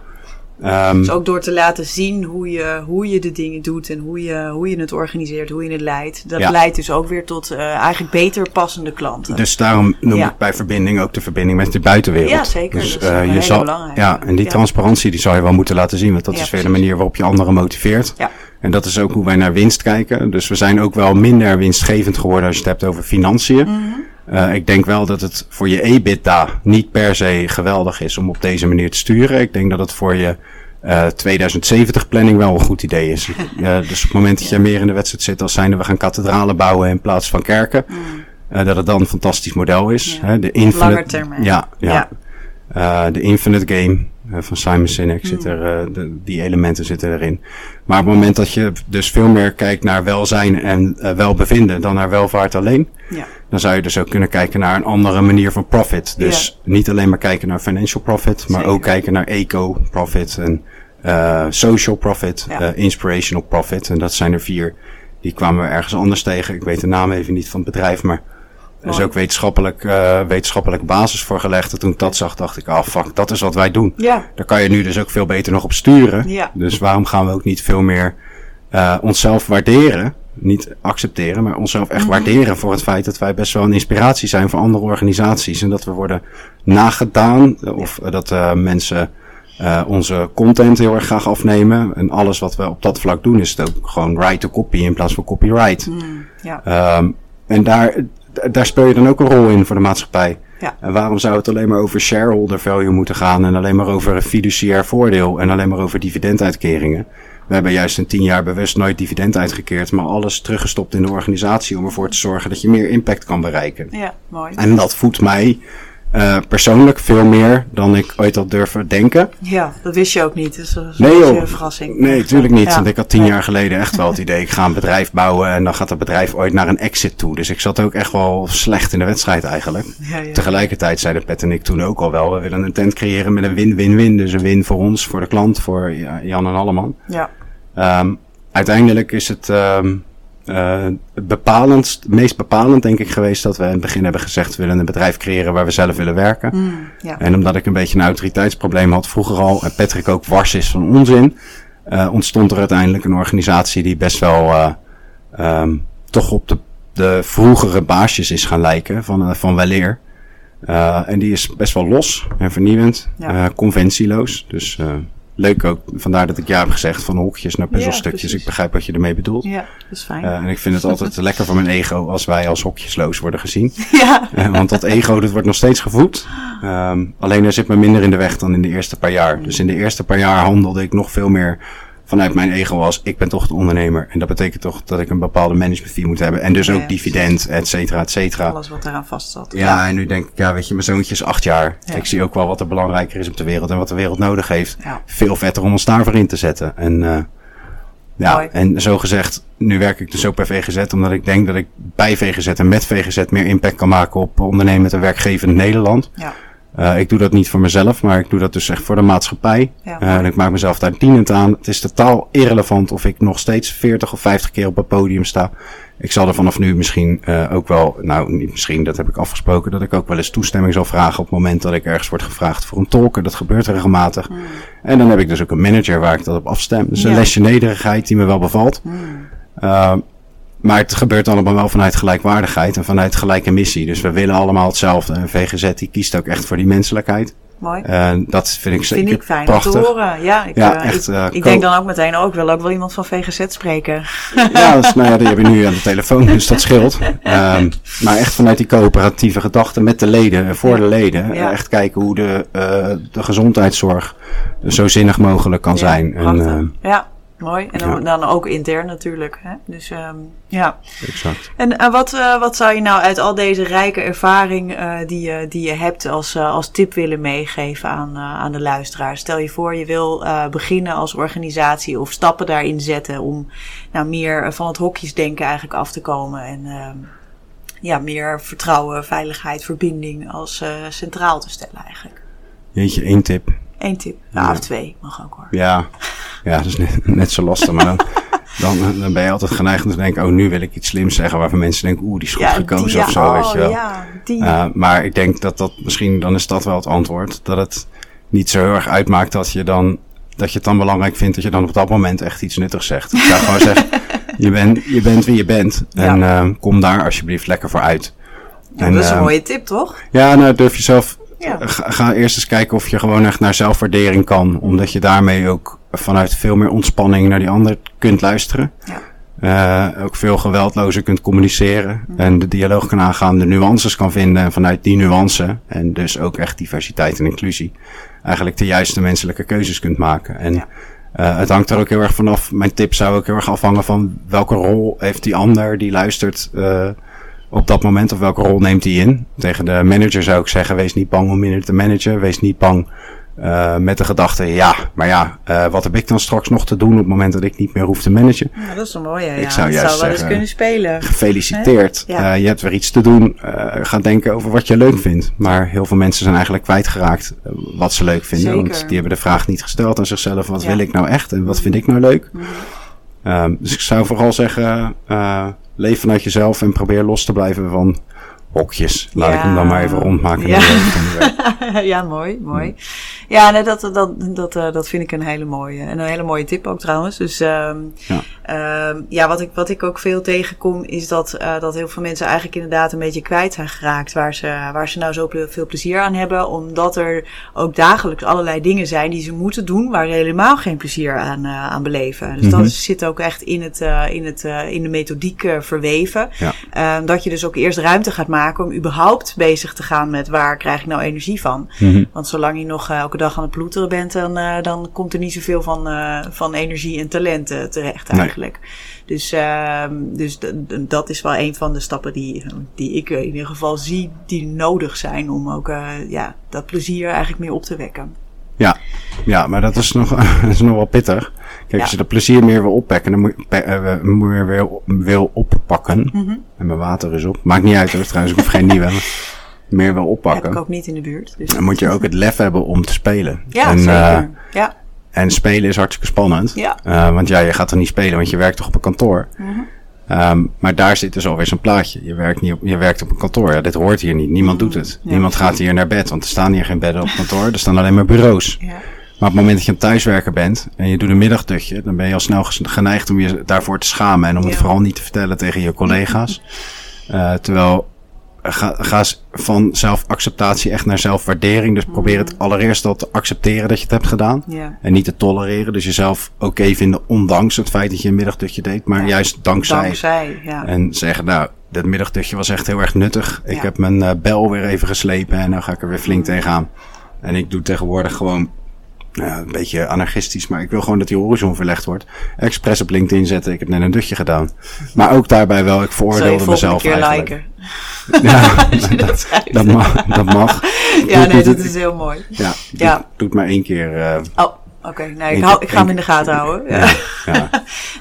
Ehm, Dus ook door te laten zien hoe je, hoe je de dingen doet en hoe je, hoe je het organiseert, hoe je het leidt. Dat Ja. leidt dus ook weer tot eh, eigenlijk beter passende klanten. Dus daarom noem Ja. ik bij verbinding ook de verbinding met de buitenwereld. Ja, zeker. Dus Dat is eh, je zal, belangrijke. ja, en die Ja. transparantie die zou je wel moeten laten zien, want dat is weer de manier waarop je anderen motiveert. Ja. En dat is ook hoe wij naar winst kijken. Dus we zijn ook wel minder winstgevend geworden als je het hebt over financiën. Mhm. Eh, ik denk wel dat het voor je EBITDA niet per se geweldig is om op deze manier te sturen. Ik denk dat het voor je eh 2070 planning wel een goed idee is. Dus op het moment dat je meer in de wedstrijd zit als zijnde we gaan kathedralen bouwen in plaats van kerken. eh, dat het dan een fantastisch model is. Ja. Hè, de infinite. Ja, ja. Ja. Eh, de Infinite Game eh, van Simon Sinek Hmm. zit er, eh, de, die elementen zitten erin. Maar op het moment dat je dus veel meer kijkt naar welzijn en eh, welbevinden dan naar welvaart alleen, Ja. Dan zou je dus ook kunnen kijken naar een andere manier van profit. Dus niet alleen maar kijken naar financial profit, maar Zeker. ook kijken naar eco profit en eh, social profit, Ja. eh, inspirational profit. En dat zijn er vier. Die kwamen we ergens anders tegen. Ik weet de naam even niet van het bedrijf, maar er is ook wetenschappelijk, eh wetenschappelijk basis voor gelegd. En toen ik dat zag, dacht ik, ah fuck, dat is wat wij doen. Ja. Daar kan je nu dus ook veel beter nog op sturen. Ja. Dus waarom gaan we ook niet veel meer onszelf waarderen? Niet accepteren, maar onszelf Mhm. echt waarderen voor het feit dat wij best wel een inspiratie zijn voor andere organisaties. En dat we worden nagedaan. Of eh, dat eh, mensen eh, onze content heel erg graag afnemen. En alles wat we op dat vlak doen is het ook gewoon write to copy in plaats van copyright. Mm, ja. Ehm, en daar, daar speel je dan ook een rol in voor de maatschappij. Ja. En waarom zou het alleen maar over shareholder value moeten gaan en alleen maar over fiduciair voordeel en alleen maar over dividenduitkeringen? We hebben juist in tien jaar bewust nooit dividend uitgekeerd, maar alles teruggestopt in de organisatie om ervoor te zorgen dat je meer impact kan bereiken. ja, mooi. En dat voedt mij eh, persoonlijk veel meer dan ik ooit had durven denken. Ja, dat wist je ook niet. Dus dat is Nee een joh. verrassing. Nee, tuurlijk niet. Ja. Want ik had tien jaar geleden echt wel het idee, ik ga een bedrijf bouwen en dan gaat dat bedrijf ooit naar een exit toe. Dus ik zat ook echt wel slecht in de wedstrijd eigenlijk. Ja, ja. Tegelijkertijd zeiden Pet en ik toen ook al wel, we willen een tent creëren met een win-win-win. Dus een win voor ons, voor de klant, voor ja, Jan en Alleman. Ja. Ehm, uiteindelijk is het ehm het bepalend, meest bepalend denk ik geweest dat we in het begin hebben gezegd, we willen een bedrijf creëren waar we zelf willen werken. Mm, ja. En omdat ik een beetje een autoriteitsprobleem had vroeger al, en Patrick ook wars is van onzin, eh, ontstond er uiteindelijk een organisatie die best wel ehm, toch op de, de vroegere baasjes is gaan lijken van, van weleer. En die is best wel los en vernieuwend, Ja. conventieloos. Dus leuk ook, vandaar dat ik ja heb gezegd van hokjes naar puzzelstukjes. ik begrijp wat je ermee bedoelt. ja, dat is fijn. Eh, en ik vind het altijd lekker voor mijn ego als wij als hokjesloos worden gezien. ja. Eh, want dat ego, dat wordt nog steeds gevoed. Ehm, alleen er zit me minder in de weg dan in de eerste paar jaar. Dus in de eerste paar jaar handelde ik nog veel meer vanuit mijn ego als ik ben toch de ondernemer. En dat betekent toch dat ik een bepaalde management fee moet hebben. En dus ook ja, dividend, et cetera, et cetera. Alles wat eraan vast zat. Ja, en nu denk ik, ja, weet je, mijn zoontje is acht jaar. Ja. Ik zie ook wel wat er belangrijker is op de wereld en wat de wereld nodig heeft. Veel vetter om ons daarvoor in te zetten. En, eh ja, Mooi. en zo gezegd, nu werk ik dus ook bij VGZ, omdat ik denk dat ik bij VGZ en met VGZ meer impact kan maken op ondernemend en werkgevend Nederland. Ja. Eh, ik doe dat niet voor mezelf, maar ik doe dat dus echt voor de maatschappij. Ja. Eh, en ik maak mezelf daar dienend aan. Het is totaal irrelevant of ik nog steeds 40 of 50 keer op het podium sta. Ik zal er vanaf nu misschien eh, ook wel, nou niet misschien, dat heb ik afgesproken, dat ik ook wel eens toestemming zal vragen op het moment dat ik ergens word gevraagd voor een tolk. En Dat gebeurt regelmatig. En dan heb ik dus ook een manager waar ik dat op afstem. Dus een lesje nederigheid die me wel bevalt. Mm. Uh, maar het gebeurt allemaal wel vanuit gelijkwaardigheid en vanuit gelijke missie. Dus we willen allemaal hetzelfde. En VGZ die kiest ook echt voor die menselijkheid. Mooi. En dat vind ik zeker Vind ik fijn prachtig. om te horen. Ja, ik, Ja, eh, echt, ik, eh, ik denk dan ook meteen, oh, ik wil ook wel iemand van VGZ spreken. Ja, dus, nou ja, die hebben we nu aan de telefoon, dus dat scheelt. Ehm, maar echt vanuit die coöperatieve gedachte met de leden en voor de leden. Ja. Echt kijken hoe de, de gezondheidszorg zo zinnig mogelijk kan zijn. En, ja, mooi. En dan, Ja. dan ook intern natuurlijk. Hè? Dus ehm, ja. Exact. En eh, wat, eh, wat zou je nou uit al deze rijke ervaring eh, die, je, die je hebt als, als tip willen meegeven aan, aan de luisteraar? Stel je voor je wil beginnen als organisatie of stappen daarin zetten om nou, meer van het hokjesdenken eigenlijk af te komen. En ehm, ja, meer vertrouwen, veiligheid, verbinding als centraal te stellen eigenlijk. Jeetje, één tip. Eén tip. Ja. Of twee, mag ook hoor. Ja, ja dat is net, net zo lastig. Maar dan, dan, dan ben je altijd geneigd om te denken, oh, nu wil ik iets slims zeggen. Waarvan mensen denken, oeh, die is goed gekozen die, of zo, weet je wel. oh, ja, die. Uh, maar ik denk dat dat misschien, dan is dat wel het antwoord. Dat het niet zo heel erg uitmaakt dat je dan, dat je het dan belangrijk vindt dat je dan op dat moment echt iets nuttigs zegt. Ik zou gewoon zeggen, je, bent je bent wie je bent. En uh, kom daar alsjeblieft lekker voor uit. Ja, en, dat is een uh, mooie tip, toch? Ja, nou durf jezelf, Ja. ga, ga eerst eens kijken of je gewoon echt naar zelfwaardering kan. Omdat je daarmee ook vanuit veel meer ontspanning naar die ander kunt luisteren. Ja. Uh, ook veel geweldlozer kunt communiceren. En de dialoog kan aangaan, de nuances kan vinden. En vanuit die nuance, en dus ook echt diversiteit en inclusie, eigenlijk de juiste menselijke keuzes kunt maken. En uh, het hangt er ook heel erg vanaf. Mijn tip zou ook heel erg afhangen van welke rol heeft die ander die luistert uh, op dat moment. Of welke rol neemt hij in. Tegen de manager zou ik zeggen, wees niet bang om minder te managen. Wees niet bang uh, met de gedachte, ja, maar ja, uh, wat heb ik dan straks nog te doen op het moment dat ik niet meer hoef te managen? Ja, dat is een mooie. Ik ja. zou dat juist zou wel eens zeggen, kunnen spelen. Gefeliciteerd. Ja. Uh, je hebt weer iets te doen. ga denken over wat je leuk vindt. Maar heel veel mensen zijn eigenlijk kwijtgeraakt wat ze leuk vinden. Zeker. Want die hebben de vraag niet gesteld aan zichzelf. Wat Ja. wil ik nou echt en wat vind ik nou leuk? Mhm. Um, dus ik zou vooral zeggen, leef vanuit jezelf en probeer los te blijven van hokjes. Laat Ja. ik hem dan maar even rondmaken. Ja. mooi, mooi. Ja, nee, dat, dat, dat, uh, dat vind ik een hele mooie. En een hele mooie tip ook trouwens. Dus um, Ja. uh, ja, wat ik, wat ik ook veel tegenkom, is dat, uh, dat heel veel mensen eigenlijk inderdaad een beetje kwijt zijn geraakt waar ze, waar ze nou zo veel plezier aan hebben. Omdat er ook dagelijks allerlei dingen zijn die ze moeten doen waar ze helemaal geen plezier aan, uh, aan beleven. Dus Mhm. dat zit ook echt in, het, uh, in, het, in de methodiek verweven. Ja. Uh, dat je dus ook eerst ruimte gaat maken om überhaupt bezig te gaan met waar krijg ik nou energie van. Mhm. Want zolang je nog uh, elke dag aan het ploeteren bent, dan, uh, dan komt er niet zoveel van, uh, van energie en talent uh, terecht Nee. eigenlijk. Dus, uh, dus dat is wel een van de stappen die, die ik in ieder geval zie die nodig zijn om ook ja, dat plezier eigenlijk meer op te wekken. Ja, ja maar dat is, nog, dat is nog wel pittig. Kijk, als je dat plezier meer wil opwekken, dan moet je eh, meer wil, wil oppakken. Mhm. En mijn water is op. Maakt niet uit hoor, trouwens, ik hoef geen nieuwe. Meer wil Heb ik oppakken. ook niet in de buurt. Dus Dan moet je ook het lef hebben om te spelen. Ja, en, zeker. eh, ja. en spelen is hartstikke spannend. Ja. Eh, want ja, je gaat er niet spelen, want je werkt toch op een kantoor. Mhm. Ehm, maar daar zit dus alweer zo'n plaatje. Je werkt, niet op, je werkt op een kantoor. Ja, dit hoort hier niet. Niemand doet het. Ja. Niemand gaat hier naar bed, want er staan hier geen bedden op kantoor. Er staan alleen maar bureaus. Ja. Maar op het moment dat je een thuiswerker bent en je doet een middagdutje, dan ben je al snel geneigd om je daarvoor te schamen en om het vooral niet te vertellen tegen je collega's. Uh, terwijl eh, ga, ga van zelfacceptatie echt naar zelfwaardering. Dus probeer het allereerst al te accepteren dat je het hebt gedaan. Ja. En niet te tolereren. Dus jezelf oké vinden ondanks het feit dat je een middagdutje deed, maar Ja. juist dankzij. Dankzij, ja. En zeggen, nou, dat middagdutje was echt heel erg nuttig. Ik heb mijn uh, bel weer even geslepen en nou ga ik er weer flink Mm. tegenaan. En ik doe tegenwoordig gewoon ja, een beetje anarchistisch, maar ik wil gewoon dat die horizon verlegd wordt. Expres op LinkedIn zetten, ik heb net een dutje gedaan. Maar ook daarbij wel, ik veroordeelde mezelf keer eigenlijk. liken? Ja, dat dat, dat mag. Dat mag. Ja, Doet- nee, dat is heel mooi. Ja, Ja. Doet, doet maar één keer. eh, Oh, oké. Nee, ik, hou, ik ga hem in de gaten houden. Ja. ja, ja.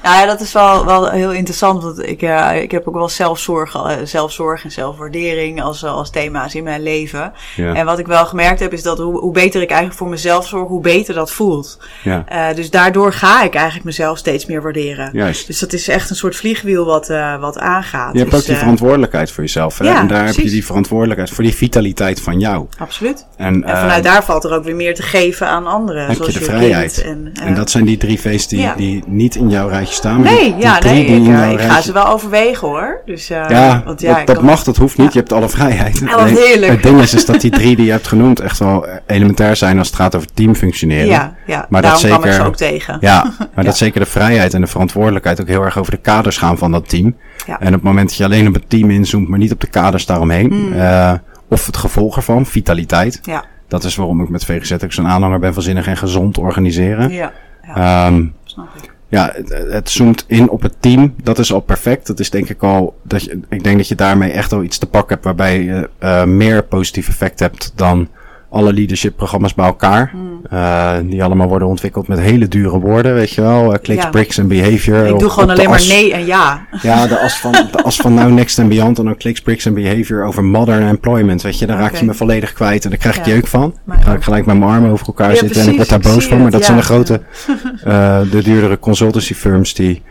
Nou ja, dat is wel, wel heel interessant. Want ik, uh, ik heb ook wel zelfzorg, uh, zelfzorg en zelfwaardering als, uh, als thema's in mijn leven. Ja. En wat ik wel gemerkt heb, is dat hoe, hoe beter ik eigenlijk voor mezelf zorg, hoe beter dat voelt. ja, Uh, dus daardoor ga ik eigenlijk mezelf steeds meer waarderen. juist. Dus dat is echt een soort vliegwiel wat, wat aangaat. Je hebt dus, ook die verantwoordelijkheid voor jezelf. Hè? Ja, en daar heb je die verantwoordelijkheid voor die vitaliteit van jou. Absoluut. En, En vanuit eh, daar valt er ook weer meer te geven aan anderen. heb zoals je de je vrijheid. En, uh, En dat zijn die drie V's die, Ja. die niet in jouw rijtje staan. maar Nee, die, ja, die drie nee, die ik, uh, ga ze wel overwegen hoor. Dus, uh, Ja, want, ja dat, dat mag, dat hoeft niet. Je hebt alle vrijheid. Wat heerlijk. Het ding is, is dat die drie die je hebt genoemd echt wel elementair zijn als het gaat over teamfunctioneren. Ja, ja. Maar dat daarom kwam ik zeker- ze ook tegen. Ja, maar dat zeker de vrijheid en de verantwoordelijkheid ook heel erg over de kaders gaan van dat team. Ja. En op het moment dat je alleen op het team inzoomt, maar niet op de kaders daaromheen. Mm. eh, of het gevolg ervan, vitaliteit. Ja, Dat is waarom ik met VGZ ook zo'n aanhanger ben van zinnig en gezond organiseren. ja, ja Ehm, snap ik. ja, het, het zoomt in op het team. Dat is al perfect. Dat is denk ik al, dat je, ik denk dat je daarmee echt al iets te pakken hebt waarbij je uh, meer positief effect hebt dan alle leadership programma's bij elkaar. Hmm. Uh, die allemaal worden ontwikkeld met hele dure woorden, weet je wel. Uh, clicks, Ja. bricks en behavior. Ik doe gewoon alleen maar as- nee en ja. Ja, de as van, de as van Now, Next and Beyond en dan clicks, bricks en behavior over modern employment. Weet je, daar raak je me volledig kwijt en daar krijg ik Ja. jeuk van. Dan ga ik gelijk met mijn armen over elkaar Ja, zitten en ik word daar boos van. Maar dat zijn de grote, eh, de duurdere consultancy firms die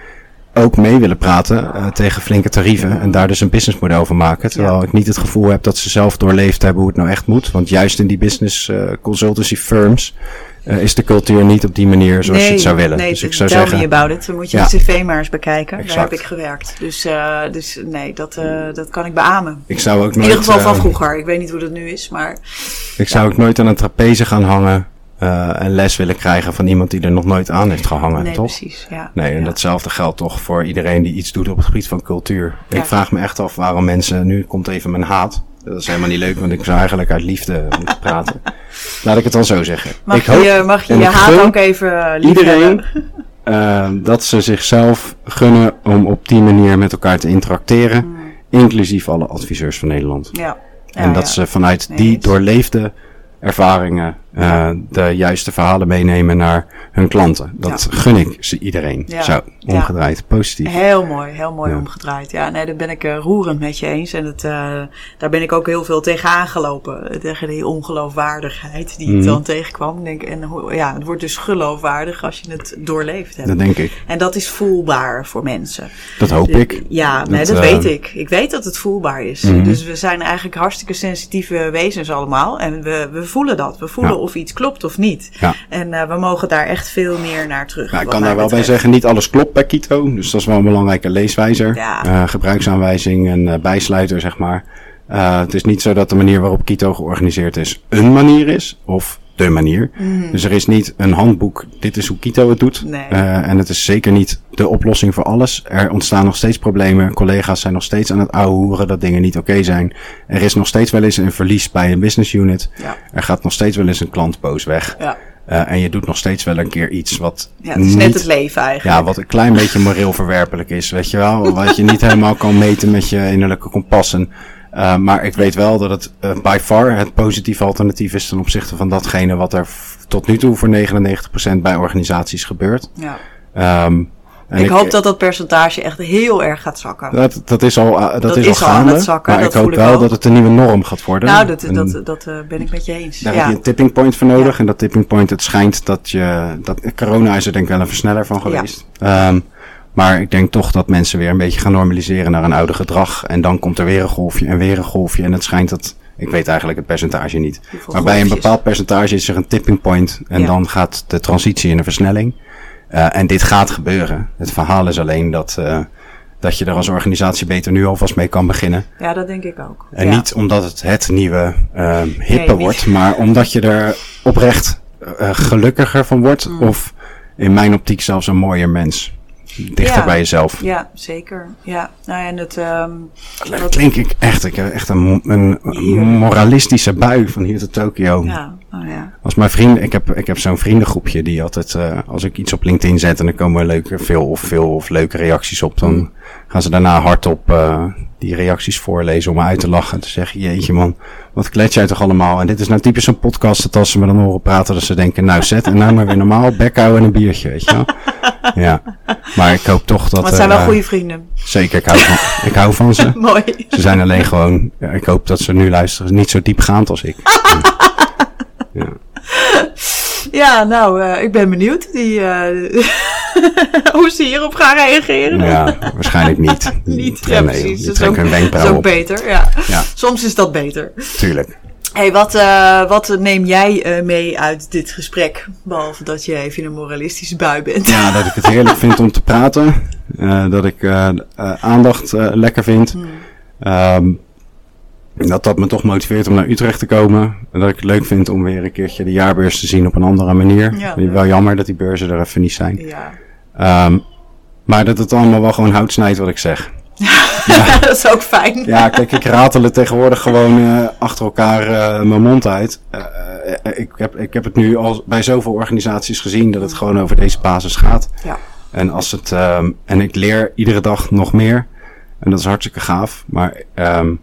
ook mee willen praten eh, tegen flinke tarieven en daar dus een businessmodel van maken. Terwijl ik niet het gevoel heb dat ze zelf doorleefd hebben hoe het nou echt moet. Want juist in die business eh, consultancy firms eh, is de cultuur niet op die manier zoals je het zou willen. Nee, dus ik tell zou zeggen, me about it. Dan moet je Ja. de cv maar eens bekijken. Exact. Daar heb ik gewerkt. Dus, dus nee, dat, dat kan ik beamen. ik zou ook In nooit, ieder geval van vroeger. Ik weet niet hoe dat nu is, maar Ik zou ook nooit aan een trapeze gaan hangen eh, en les willen krijgen van iemand die er nog nooit aan heeft gehangen, nee, toch? precies. Ja. Nee, en Ja. datzelfde geldt toch voor iedereen die iets doet op het gebied van cultuur. Ja. Ik vraag me echt af waarom mensen, nu komt even mijn haat. Dat is helemaal niet leuk, want ik zou eigenlijk uit liefde moeten praten. Laat ik het dan zo zeggen. Mag ik je hoop mag je, je haat ook even eh, iedereen eh, dat ze zichzelf gunnen om op die manier met elkaar te interacteren. Inclusief alle adviseurs van Nederland. Ja. En dat ze vanuit Nee, die doorleefde ervaringen eh, de juiste verhalen meenemen naar hun klanten. Dat gun ik ze iedereen. Ja. Zo, Ja. omgedraaid, positief. Heel mooi, heel mooi Ja. omgedraaid. Ja, nee, daar ben ik eh, roerend met je eens. En het, eh, daar ben ik ook heel veel tegen aangelopen. Tegen die ongeloofwaardigheid die ik Mhm. dan tegenkwam. Denk, en ja, het wordt dus geloofwaardig als je het doorleefd hebt. Dat denk ik. En dat is voelbaar voor mensen. Dat hoop ik. Ja, nee, Dat, dat, eh, weet ik. Ik weet dat het voelbaar is. Mhm. Dus we zijn eigenlijk hartstikke sensitieve wezens allemaal. En we, we voelen dat. We voelen Ja. Of iets klopt of niet. Ja. En eh, we mogen daar echt veel meer naar terug. Nou, ik kan daar wel bij zeggen, niet alles klopt bij Kito. Dus dat is wel een belangrijke leeswijzer. Ja. Eh, gebruiksaanwijzing en eh, bijsluiter, zeg maar. Het is niet zo dat de manier waarop Kito georganiseerd is een manier is. Of de manier. Dus er is niet een handboek, dit is hoe Kito het doet. Mhm. Nee. Eh, en het is zeker niet de oplossing voor alles. Er ontstaan nog steeds problemen. Collega's zijn nog steeds aan het ouwehoeren dat dingen niet oké zijn. Er is nog steeds wel eens een verlies bij een business unit. Ja. Er gaat nog steeds wel eens een klant boos weg. Ja. Eh, en je doet nog steeds wel een keer iets wat ja, het is niet, net het leven eigenlijk. ja, wat een klein beetje moreel verwerpelijk is, weet je wel. Wat je niet helemaal kan meten met je innerlijke kompassen. Uh, maar ik weet wel dat het uh, by far het positieve alternatief is ten opzichte van datgene wat er tot nu toe voor 99% bij organisaties gebeurt. Ja. Um, en ik, hoop dat dat percentage echt heel erg gaat zakken. Dat, dat is al, uh, dat, Dat is al al aan gaande. zakken, maar ik hoop wel dat het een nieuwe norm gaat worden. Nou, dat, En dat, dat eh, ben ik met je eens. daar ja. heb je een tipping point voor nodig. En dat tipping point, het schijnt dat je... Dat, corona is er denk ik wel een versneller van geweest. Um, maar ik denk toch dat mensen weer een beetje gaan normaliseren naar een ouder gedrag. En dan komt er weer een golfje en weer een golfje. En het schijnt dat... Ik weet eigenlijk het percentage niet. Maar bij een bepaald percentage is er een tipping point. En Ja. dan gaat de transitie in een versnelling. Uh, en dit gaat gebeuren. Het verhaal is alleen dat... Uh, dat je er als organisatie beter nu alvast mee kan beginnen. Ja, dat denk ik ook. En ja. niet omdat het het nieuwe uh, hippe Nee, wordt, maar omdat je er oprecht gelukkiger van wordt. Mm. Of in mijn optiek zelfs een mooier mens. Dichter Ja. bij jezelf. Ja, zeker. Ja, nou ja, en het... Um, Dat klink ik echt. Ik heb echt een, een, een moralistische bui van hier tot Tokio. ja, oh ja. Als mijn vrienden, ik heb, ik heb zo'n vriendengroepje die altijd, uh, als ik iets op LinkedIn zet en er komen leuke, veel of veel of leuke reacties op, dan gaan ze daarna hardop uh, die reacties voorlezen om me uit te lachen. En te zeggen, jeetje man, wat klets jij toch allemaal? En dit is nou typisch een podcast dat als ze me dan horen praten, dat ze denken, nou zet en nou maar weer normaal, bek houden en een biertje, weet je wel. ja, maar ik hoop toch dat... Maar het zijn wel uh, goede vrienden. Zeker, ik hou van, ik hou van ze. Mooi. Ze zijn alleen gewoon, ja, ik hoop dat ze nu luisteren, niet zo diepgaand als ik. ja. Ja, nou, uh, ik ben benieuwd die, uh, hoe ze hierop gaan reageren. Ja, waarschijnlijk niet. niet, ja, nee, precies. Dat is ook, dat is ook beter, ja. Ja. Soms is dat beter. Tuurlijk. hey, wat, uh, wat neem jij uh, mee uit dit gesprek? Behalve dat je even in een moralistische bui bent. Ja, dat ik het heerlijk vind om te praten. Uh, dat ik aandacht lekker vind. Hmm. Um, dat dat me toch motiveert om naar Utrecht te komen. En dat ik het leuk vind om weer een keertje de jaarbeurs te zien op een andere manier. Ja. Wel jammer dat die beurzen er even niet zijn. Ja. Um, maar dat het allemaal wel gewoon hout snijdt wat ik zeg. ja. dat is ook fijn. Ja, kijk, ik ratel het tegenwoordig gewoon uh, achter elkaar uh, mijn mond uit. Uh, ik, heb, ik heb het nu al bij zoveel organisaties gezien dat het gewoon over deze basis gaat. Ja. En, als het, ehm, en ik leer iedere dag nog meer. En dat is hartstikke gaaf. Maar ehm,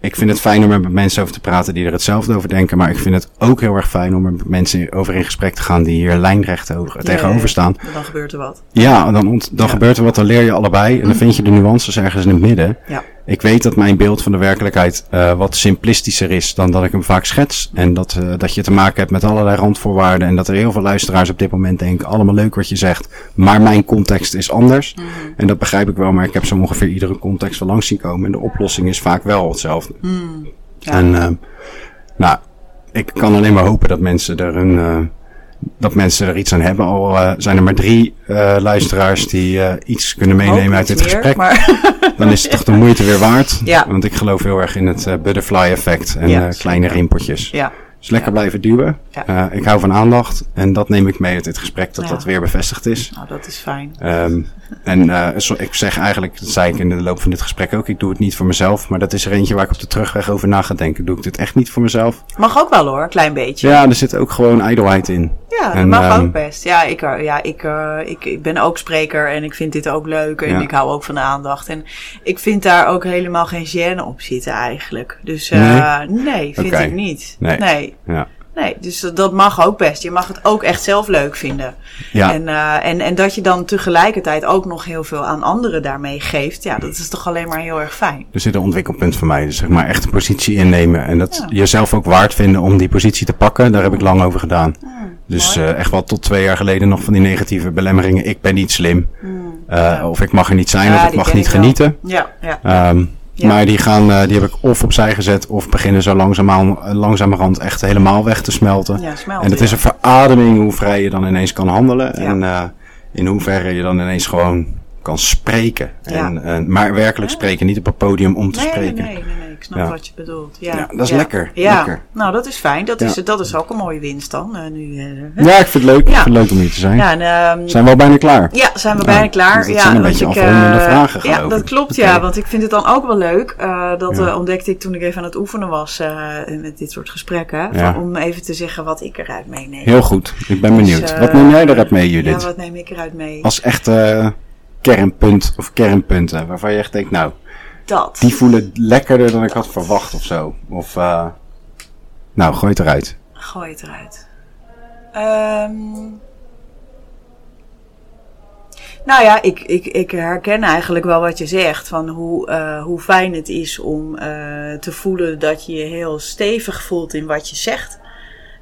ik vind het fijn om er met mensen over te praten die er hetzelfde over denken. Maar ik vind het ook heel erg fijn om er met mensen over in gesprek te gaan die hier lijnrecht over, tegenover staan. Ja, dan gebeurt er wat. Ja, dan, ont, dan gebeurt er wat, dan leer je allebei. En dan vind je de nuances ergens in het midden. Ja. Ik weet dat mijn beeld van de werkelijkheid uh, wat simplistischer is dan dat ik hem vaak schets. En dat, uh, dat je te maken hebt met allerlei randvoorwaarden. En dat er heel veel luisteraars op dit moment denken: allemaal leuk wat je zegt. Maar mijn context is anders. Mm. En dat begrijp ik wel, maar ik heb zo ongeveer iedere context wel langs zien komen. En de oplossing is vaak wel hetzelfde. Mm. Ja. En uh, nou, ik kan alleen maar hopen dat mensen er een dat mensen er iets aan hebben. Al uh, zijn er maar drie uh, luisteraars die uh, iets kunnen meenemen uit dit gesprek. Maar... Dan is het toch de moeite weer waard. Ja. Want ik geloof heel erg in het butterfly effect en Ja, kleine rimpeltjes. Ja. Dus lekker Ja. blijven duwen. Ja. ik hou van aandacht en dat neem ik mee uit dit gesprek, dat Ja. dat weer bevestigd is. Nou, dat is fijn. Ehm, en eh, zo- ik zeg eigenlijk, dat zei ik in de loop van dit gesprek ook, ik doe het niet voor mezelf. Maar dat is er eentje waar ik op de terugweg over na ga denken. Doe ik dit echt niet voor mezelf? Mag ook wel hoor, een klein beetje. Ja, er zit ook gewoon ijdelheid in. Ja, dat En, mag ehm, ook best. Ja, ik, eh, ja ik, eh, ik, ik ben ook spreker en ik vind dit ook leuk. En ik hou ook van de aandacht. En ik vind daar ook helemaal geen gêne op zitten eigenlijk. Dus eh, nee? vind ik niet. Nee. nee. Ja. Nee, dus dat- mag ook best. Je mag het ook echt zelf leuk vinden. Ja. En, eh, en, en dat je dan tegelijkertijd ook nog heel veel aan anderen daarmee geeft. Ja, dat is toch alleen maar heel erg fijn. Er zit een ontwikkelpunt voor mij. Dus zeg maar echt een positie innemen. En dat Ja. jezelf ook waard vinden om die positie te pakken. Daar heb ik lang over gedaan. Dus eh, echt wel tot twee jaar geleden nog van die negatieve belemmeringen. Ik ben niet slim. Eh, Ja. Of ik mag er niet zijn. Of ik mag niet wel. genieten. Ja, ja. Ehm, Ja. Maar die, gaan, eh, die heb ik of opzij gezet. Of beginnen zo langzaamaan, eh, langzamerhand echt helemaal weg te smelten. Ja, smelt, en het is een verademing hoe vrij je dan ineens kan handelen. En eh, in hoeverre je dan ineens gewoon kan spreken. Ja. En, eh, maar werkelijk spreken, niet op een podium om te Nee, spreken. nee, nee, nee, ik snap Ja. wat je bedoelt. Ja, Ja, dat is lekker, Ja, lekker. nou dat is fijn. Dat, is, dat is ook een mooie winst dan. eh, nu, eh, Ja, ik vind het leuk. Ik vind het leuk om hier te zijn. ja, en, ehm, We zijn wel bijna klaar. Ja, zijn we bijna klaar. dus dat ja, zijn een beetje ik, eh, vragen, Ja, dat klopt, ja. Want ik vind het dan ook wel leuk. dat ontdekte ik toen ik even aan het oefenen was met dit soort gesprekken. Van, om even te zeggen wat ik eruit meeneem. Heel goed. Ik ben benieuwd. Dus, eh, wat neem jij eruit mee, Judith? Ja, wat neem ik eruit mee? Als echte kernpunt of kernpunten waarvan je echt denkt, nou, Dat. die voelen lekkerder dan ik had verwacht of zo. Of, eh nou, gooi het eruit. Gooi het eruit. Ehm, nou ja, ik, ik, ik herken eigenlijk wel wat je zegt. Van hoe, eh, hoe fijn het is om eh, te voelen dat je je heel stevig voelt in wat je zegt.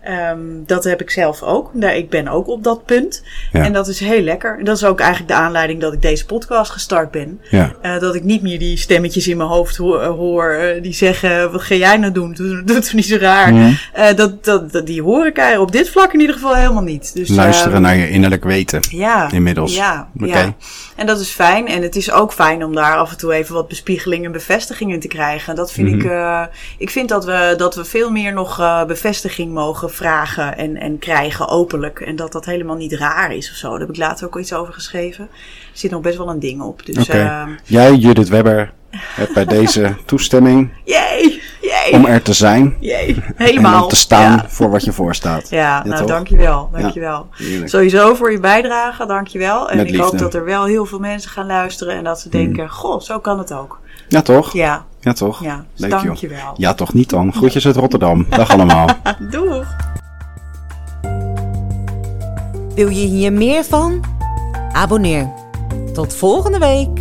Ehm, dat heb ik zelf ook. Daar, ik ben ook op dat punt. Ja. En dat is heel lekker. En dat is ook eigenlijk de aanleiding dat ik deze podcast gestart ben. Ja. Eh, dat ik niet meer die stemmetjes in mijn hoofd hoor, hoor, eh, die zeggen: wat ga jij nou doen? Doe, doe het niet zo raar. Eh, dat, dat, dat, die hoor ik op dit vlak in ieder geval helemaal niet. Dus, Luisteren ehm, naar je innerlijk weten. ja, inmiddels. Ja. En dat is fijn. En het is ook fijn om daar af en toe even wat bespiegeling en bevestigingen te krijgen. Dat vind Mhm. ik. eh, ik vind dat we, dat we veel meer nog eh, bevestiging mogen vragen en, en krijgen openlijk. En dat dat helemaal niet raar is of zo. Daar heb ik later ook iets over geschreven. Er zit nog best wel een ding op. Dus ehm, Jij, Judith Webber, bij deze toestemming jee, jee, om er te zijn. jee. En Helemaal. om te staan Ja. voor wat je voorstaat. Ja, nou toch? dankjewel. dankjewel. Sowieso voor je bijdrage, dankjewel. En Met ik liefde. Hoop dat er wel heel veel mensen gaan luisteren en dat ze denken, goh, zo kan het ook. Ja, toch? Ja, Ja, toch? ja. Dus Leuk, joh. dankjewel. Ja, toch niet dan. Groetjes uit Rotterdam. Dag allemaal. Doeg! Wil je hier meer van? Abonneer. Tot volgende week.